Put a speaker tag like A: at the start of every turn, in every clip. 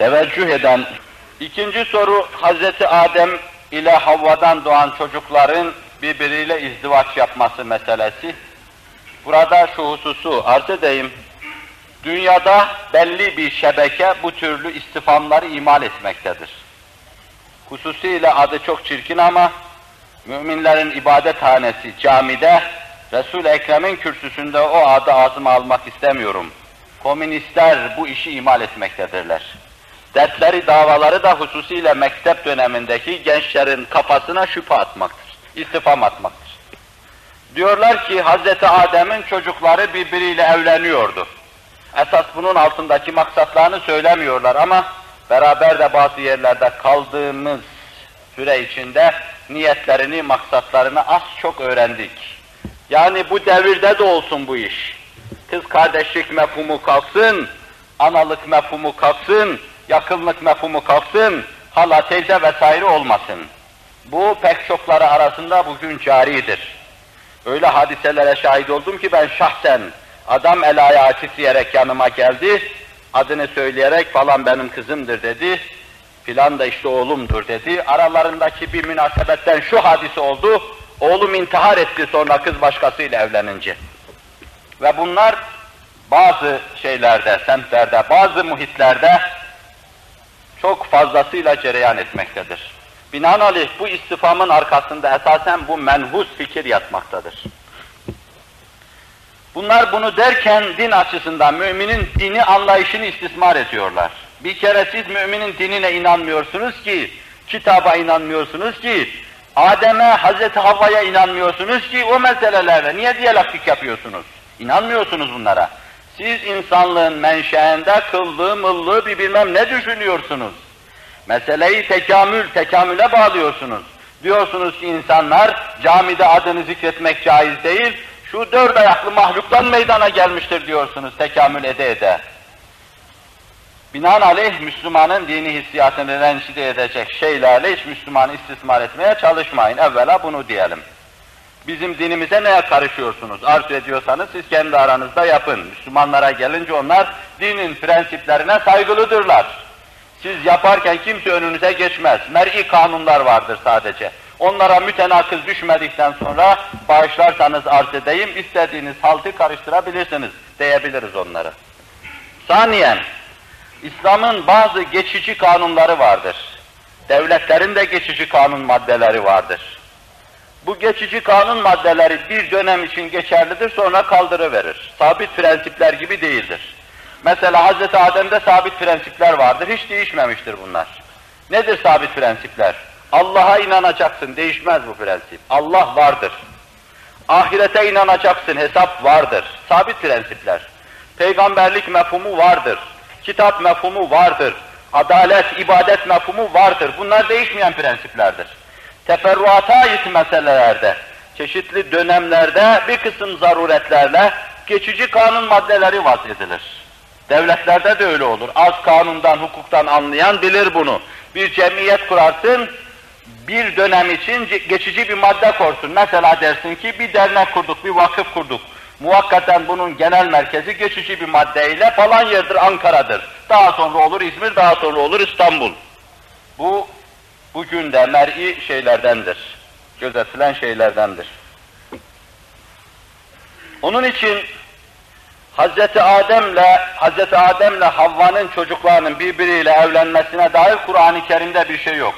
A: teveccüh eden. İkinci soru, Hazreti Adem ile Havva'dan doğan çocukların birbiriyle izdivaç yapması meselesi. Burada şu hususu arz edeyim. Dünyada belli bir şebeke bu türlü istifamları imal etmektedir. Hususiyle adı çok çirkin ama müminlerin ibadethanesi camide Resul-i Ekrem'in kürsüsünde o adı ağzıma almak istemiyorum. Komünistler bu işi imal etmektedirler. Dertleri, davaları da hususiyle mektep dönemindeki gençlerin kafasına şüphe atmaktır, istifam atmaktır. Diyorlar ki Hz. Adem'in çocukları birbiriyle evleniyordu. Esas bunun altındaki maksatlarını söylemiyorlar ama beraber de bazı yerlerde kaldığımız süre içinde niyetlerini, maksatlarını az çok öğrendik. Yani bu devirde de olsun bu iş. Kız kardeşlik mefhumu kalksın, analık mefhumu kalksın, yakınlık mefhumu kalksın, hala teyze vesaire olmasın. Bu pek çokları arasında bugün caridir. Öyle hadiselere şahit oldum ki ben şahsen adam el ayağı titreyerek yanıma geldi, adını söyleyerek falan benim kızımdır dedi, filan da işte oğlumdur dedi. Aralarındaki bir münasebetten şu hadise oldu, oğlum intihar etti sonra kız başkasıyla evlenince. Ve bunlar bazı şeylerde, semtlerde, bazı muhitlerde çok fazlasıyla cereyan etmektedir. Binaenaleyh bu istifamın arkasında esasen bu menhus fikir yatmaktadır. Bunlar bunu derken din açısından müminin dini anlayışını istismar ediyorlar. Bir kere siz müminin dinine inanmıyorsunuz ki, kitaba inanmıyorsunuz ki, Adem'e, Hazreti Havva'ya inanmıyorsunuz ki o meselelerde niye diyalektik yapıyorsunuz? İnanmıyorsunuz bunlara. Siz insanlığın menşeinde kıllığı mıllığı bir bilmem ne düşünüyorsunuz. Meseleyi tekamül, tekamüle bağlıyorsunuz. Diyorsunuz ki insanlar camide adını zikretmek caiz değil, şu dört ayaklı mahluktan meydana gelmiştir diyorsunuz tekamül ede ede. Binaenaleyh Müslümanın dini hissiyatını rencide edecek şeylerle hiç Müslümanı istismar etmeye çalışmayın. Evvela bunu diyelim. Bizim dinimize neye karışıyorsunuz? Arzu ediyorsanız siz kendi aranızda yapın. Müslümanlara gelince onlar dinin prensiplerine saygılıdırlar. Siz yaparken kimse önünüze geçmez. Mer'i kanunlar vardır sadece. Onlara mütenakız düşmedikten sonra bağışlarsanız arz edeyim, istediğiniz haltı karıştırabilirsiniz diyebiliriz onlara. Saniyen, İslam'ın bazı geçici kanunları vardır. Devletlerin de geçici kanun maddeleri vardır. Bu geçici kanun maddeleri bir dönem için geçerlidir, sonra kaldırıverir. Sabit prensipler gibi değildir. Mesela Hz. Adem'de sabit prensipler vardır, hiç değişmemiştir bunlar. Nedir sabit prensipler? Allah'a inanacaksın, değişmez bu prensip. Allah vardır. Ahirete inanacaksın, hesap vardır. Sabit prensipler. Peygamberlik mefhumu vardır. Kitap mefhumu vardır. Adalet, ibadet mefhumu vardır. Bunlar değişmeyen prensiplerdir. Teferruata ait meselelerde, çeşitli dönemlerde bir kısım zaruretlerle geçici kanun maddeleri vaz edilir. Devletlerde de öyle olur. Az kanundan, hukuktan anlayan bilir bunu. Bir cemiyet kurarsın, bir dönem için geçici bir madde korsun. Mesela dersin ki bir dernek kurduk, bir vakıf kurduk. Muvakkaten bunun genel merkezi geçici bir maddeyle falan yerdir, Ankara'dır. Daha sonra olur İzmir, daha sonra olur İstanbul. Bu bugün de mer'i şeylerdendir. Gözetilen şeylerdendir. Onun için Hz. Adem'le Hz. Adem'le Havva'nın çocuklarının birbiriyle evlenmesine dair Kur'an-ı Kerim'de bir şey yok.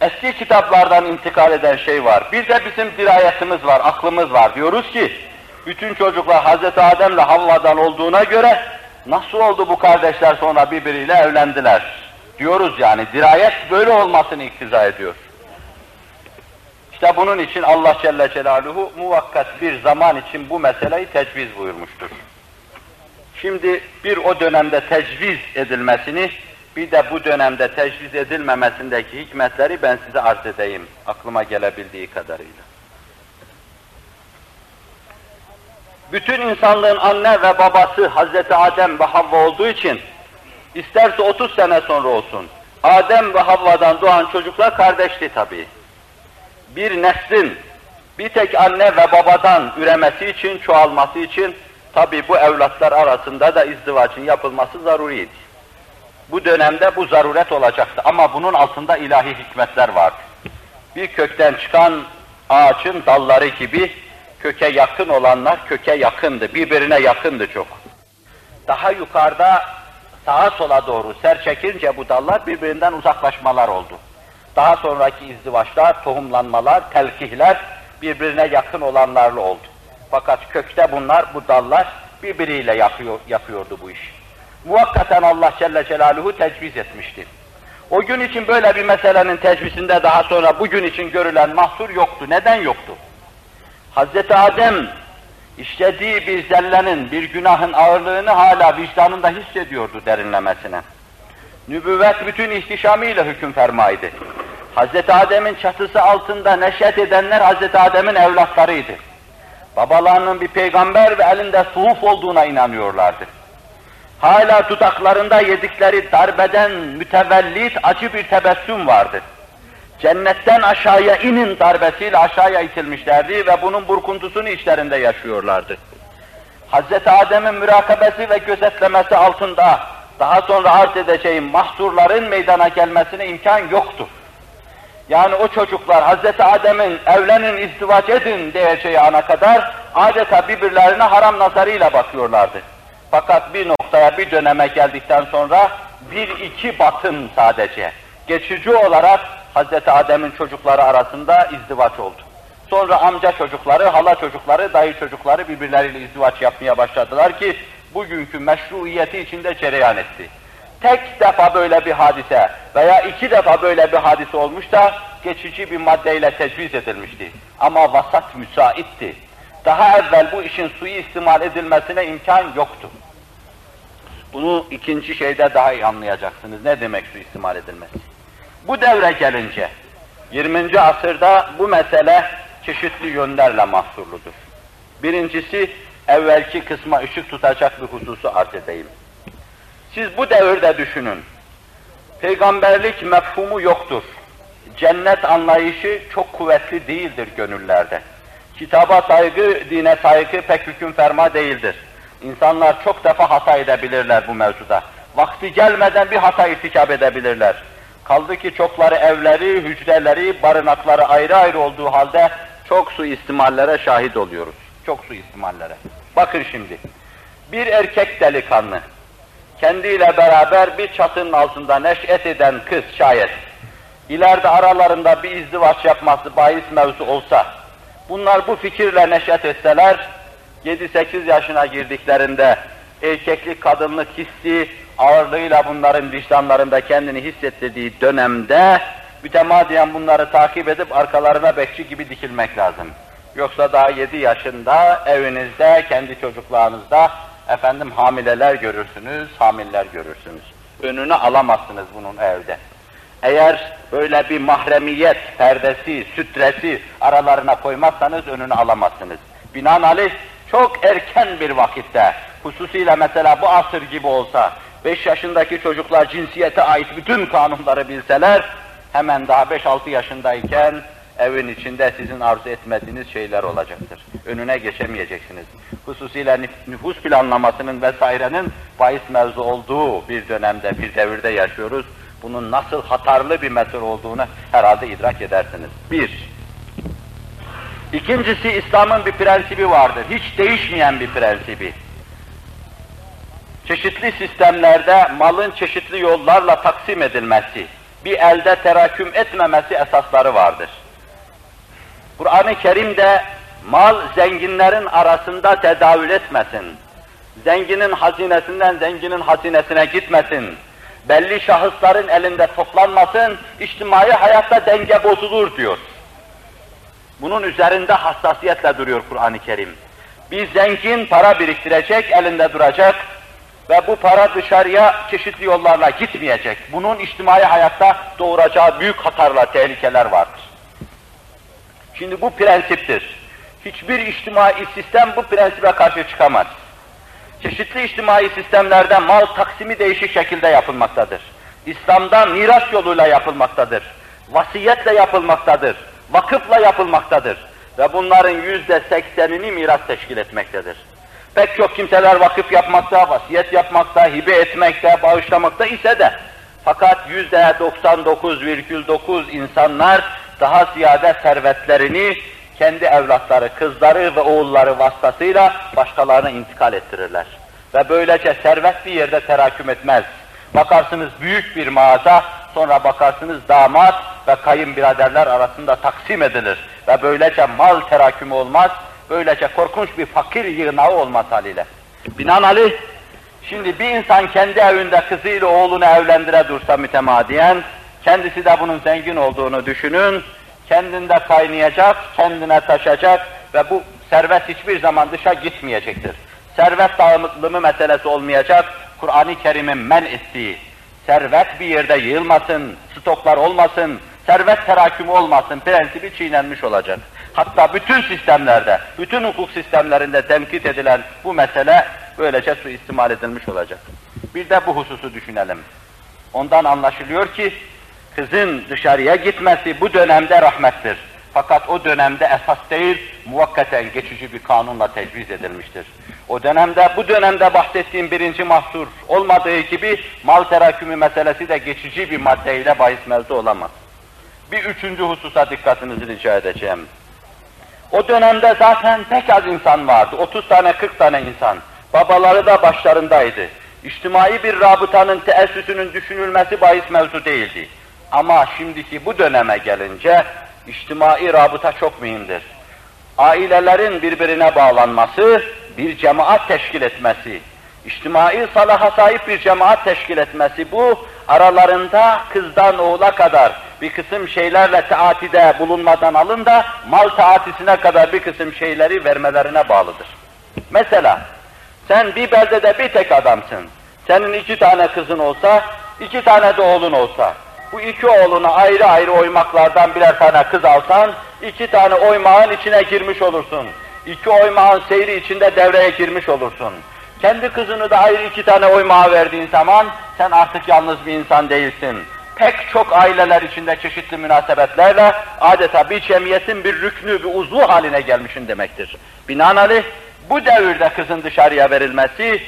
A: Eski kitaplardan intikal eden şey var. Bir de bizim dirayetimiz var, aklımız var. Diyoruz ki, bütün çocuklar Hz. Adem'le Havva'dan olduğuna göre nasıl oldu bu kardeşler sonra birbiriyle evlendiler? Diyoruz yani, dirayet böyle olmasını iktiza ediyor. İşte bunun için Allah Celle Celaluhu muvakkat bir zaman için bu meseleyi tecviz buyurmuştur. Şimdi bir o dönemde tecviz edilmesini, bir de bu dönemde tecviz edilmemesindeki hikmetleri ben size arz edeyim, aklıma gelebildiği kadarıyla. Bütün insanlığın anne ve babası Hazreti Adem ve Havva olduğu için, isterse 30 sene sonra olsun, Adem ve Havva'dan doğan çocuklar kardeşti tabii bir neslin bir tek anne ve babadan üremesi için, çoğalması için tabi bu evlatlar arasında da izdivacın yapılması zaruriydi. Bu dönemde bu zaruret olacaktı ama bunun altında ilahi hikmetler vardı. Bir kökten çıkan ağaçın dalları gibi köke yakın olanlar köke yakındı, birbirine yakındı çok. Daha yukarıda sağa sola doğru ser çekince bu dallar birbirinden uzaklaşmalar oldu. Daha sonraki izdivaçlar, tohumlanmalar, telkihler birbirine yakın olanlarla oldu. Fakat kökte bunlar, bu dallar birbiriyle yapıyor, yapıyordu bu iş. Muvakkaten Allah Celle Celaluhu tecviz etmişti. O gün için böyle bir meselenin tecvizinde daha sonra bugün için görülen mahsur yoktu. Neden yoktu? Hazreti Adem işlediği bir zellenin, bir günahın ağırlığını hala vicdanında hissediyordu derinlemesine. Nübüvvet bütün ihtişamıyla hüküm fermaydı. Hazreti Adem'in çatısı altında neşet edenler Hazreti Adem'in evlatlarıydı. Babalarının bir peygamber ve elinde suhuf olduğuna inanıyorlardı. Hala dudaklarında yedikleri darbeden mütevellit acı bir tebessüm vardı. Cennetten aşağıya inin darbesiyle aşağıya itilmişlerdi ve bunun burkuntusunu içlerinde yaşıyorlardı. Hazreti Adem'in mürakabesi ve gözetlemesi altında daha sonra arz edeceğim mahsurların meydana gelmesine imkan yoktu. Yani o çocuklar Hazreti Adem'in evlenin izdivaç edin diyeceği ana kadar adeta birbirlerine haram nazarıyla bakıyorlardı. Fakat bir noktaya, bir döneme geldikten sonra bir iki batın sadece geçici olarak Hazreti Adem'in çocukları arasında izdivaç oldu. Sonra amca çocukları, hala çocukları, dayı çocukları birbirleriyle izdivaç yapmaya başladılar ki bugünkü meşruiyeti içinde cereyan etti. Tek defa böyle bir hadise veya iki defa böyle bir hadise olmuş da geçici bir maddeyle tecviz edilmişti. Ama vasat müsaitti. Daha evvel bu işin suyu istimal edilmesine imkan yoktu. Bunu ikinci şeyde daha iyi anlayacaksınız. Ne demek su istimal edilmesi? Bu devre gelince, 20. asırda bu mesele çeşitli yönlerle mahsurludur. Birincisi, evvelki kısma ışık tutacak bir hususu arz edeyim. Siz bu devirde düşünün. Peygamberlik mefhumu yoktur. Cennet anlayışı çok kuvvetli değildir gönüllerde. Kitaba saygı, dine saygı pek hüküm ferma değildir. İnsanlar çok defa hata edebilirler bu mevzuda. Vakti gelmeden bir hata irtikap edebilirler. Kaldı ki çokları evleri, hücreleri, barınakları ayrı ayrı olduğu halde çok su istimallere şahit oluyoruz. Çok su istimallere. Bakın şimdi, bir erkek delikanlı, kendiyle beraber bir çatının altında neşet eden kız şayet, ileride aralarında bir izdivaç yapması bahis mevzu olsa, bunlar bu fikirle neşet etseler, 7-8 yaşına girdiklerinde erkeklik, kadınlık hissi ağırlığıyla bunların vicdanlarında kendini hissettirdiği dönemde mütemadiyen bunları takip edip arkalarına bekçi gibi dikilmek lazım. Yoksa daha 7 yaşında evinizde, kendi çocuklarınızda efendim hamileler görürsünüz, hamiller görürsünüz. Önünü alamazsınız bunun evde. Eğer böyle bir mahremiyet perdesi, sütresi aralarına koymazsanız önünü alamazsınız. Binaenaleyh çok erken bir vakitte, hususiyle mesela bu asır gibi olsa, 5 yaşındaki çocuklar cinsiyete ait bütün kanunları bilseler, hemen daha 5-6 yaşındayken evin içinde sizin arzu etmediğiniz şeyler olacaktır. Önüne geçemeyeceksiniz. Hususiyle nüfus planlamasının vesairenin bahis mevzu olduğu bir dönemde, bir devirde yaşıyoruz. Bunun nasıl hatarlı bir mesul olduğunu herhalde idrak edersiniz. Bir, İkincisi İslam'ın bir prensibi vardır. Hiç değişmeyen bir prensibi. Çeşitli sistemlerde malın çeşitli yollarla taksim edilmesi, bir elde teraküm etmemesi esasları vardır. Kur'an-ı Kerim'de mal zenginlerin arasında tedavül etmesin. Zenginin hazinesinden zenginin hazinesine gitmesin. Belli şahısların elinde toplanmasın, içtimai hayatta denge bozulur diyor. Bunun üzerinde hassasiyetle duruyor Kur'an-ı Kerim. Bir zengin para biriktirecek, elinde duracak ve bu para dışarıya çeşitli yollarla gitmeyecek. Bunun içtimai hayatta doğuracağı büyük hatarla tehlikeler vardır. Şimdi bu prensiptir. Hiçbir içtimai sistem bu prensibe karşı çıkamaz. Çeşitli içtimai sistemlerde mal taksimi değişik şekilde yapılmaktadır. İslam'da miras yoluyla yapılmaktadır. Vasiyetle yapılmaktadır vakıfla yapılmaktadır. Ve bunların yüzde seksenini miras teşkil etmektedir. Pek çok kimseler vakıf yapmakta, vasiyet yapmakta, hibe etmekte, bağışlamakta ise de fakat yüzde 99,9 insanlar daha ziyade servetlerini kendi evlatları, kızları ve oğulları vasıtasıyla başkalarına intikal ettirirler. Ve böylece servet bir yerde teraküm etmez. Bakarsınız büyük bir mağaza, sonra bakarsınız damat ve kayınbiraderler arasında taksim edilir. Ve böylece mal terakümü olmaz, böylece korkunç bir fakir yığınağı olmaz haliyle. Binaenaleyh, şimdi bir insan kendi evinde kızıyla oğlunu evlendire dursa mütemadiyen, kendisi de bunun zengin olduğunu düşünün, kendinde kaynayacak, kendine taşacak ve bu servet hiçbir zaman dışa gitmeyecektir. Servet dağılımı meselesi olmayacak, Kur'an-ı Kerim'in men ettiği, servet bir yerde yığılmasın, stoklar olmasın, servet terakümü olmasın prensibi çiğnenmiş olacak. Hatta bütün sistemlerde, bütün hukuk sistemlerinde temkit edilen bu mesele böylece suistimal edilmiş olacak. Bir de bu hususu düşünelim. Ondan anlaşılıyor ki, kızın dışarıya gitmesi bu dönemde rahmettir. Fakat o dönemde esas değil, muvakkaten geçici bir kanunla tecviz edilmiştir. O dönemde, bu dönemde bahsettiğim birinci mahsur olmadığı gibi mal terakümü meselesi de geçici bir maddeyle bahis mevzu olamaz. Bir üçüncü hususa dikkatinizi rica edeceğim. O dönemde zaten pek az insan vardı, 30 tane 40 tane insan. Babaları da başlarındaydı. İçtimai bir rabıtanın teessüsünün düşünülmesi bahis mevzu değildi. Ama şimdiki bu döneme gelince içtimai rabıta çok mühimdir. Ailelerin birbirine bağlanması, bir cemaat teşkil etmesi, içtimai salaha sahip bir cemaat teşkil etmesi bu, aralarında kızdan oğula kadar bir kısım şeylerle taatide bulunmadan alın da mal taatisine kadar bir kısım şeyleri vermelerine bağlıdır. Mesela sen bir beldede bir tek adamsın. Senin iki tane kızın olsa, iki tane de oğlun olsa, bu iki oğluna ayrı ayrı oymaklardan birer tane kız alsan, iki tane oymağın içine girmiş olursun. İki oymağın seyri içinde devreye girmiş olursun. Kendi kızını da ayrı iki tane oymağa verdiğin zaman, sen artık yalnız bir insan değilsin. Pek çok aileler içinde çeşitli münasebetlerle adeta bir cemiyetin bir rüknü, bir uzvu haline gelmişin demektir. Binaenaleyh bu devirde kızın dışarıya verilmesi,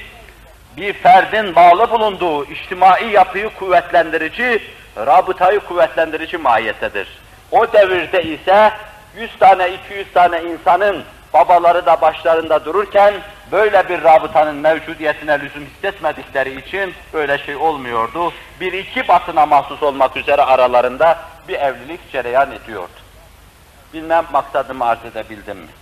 A: bir ferdin bağlı bulunduğu içtimai yapıyı kuvvetlendirici, rabıtayı kuvvetlendirici mahiyettedir. O devirde ise 100 tane, 200 tane insanın babaları da başlarında dururken böyle bir rabıtanın mevcudiyetine lüzum hissetmedikleri için böyle şey olmuyordu. Bir iki batına mahsus olmak üzere aralarında bir evlilik cereyan ediyordu. Bilmem maksadımı arz edebildim mi?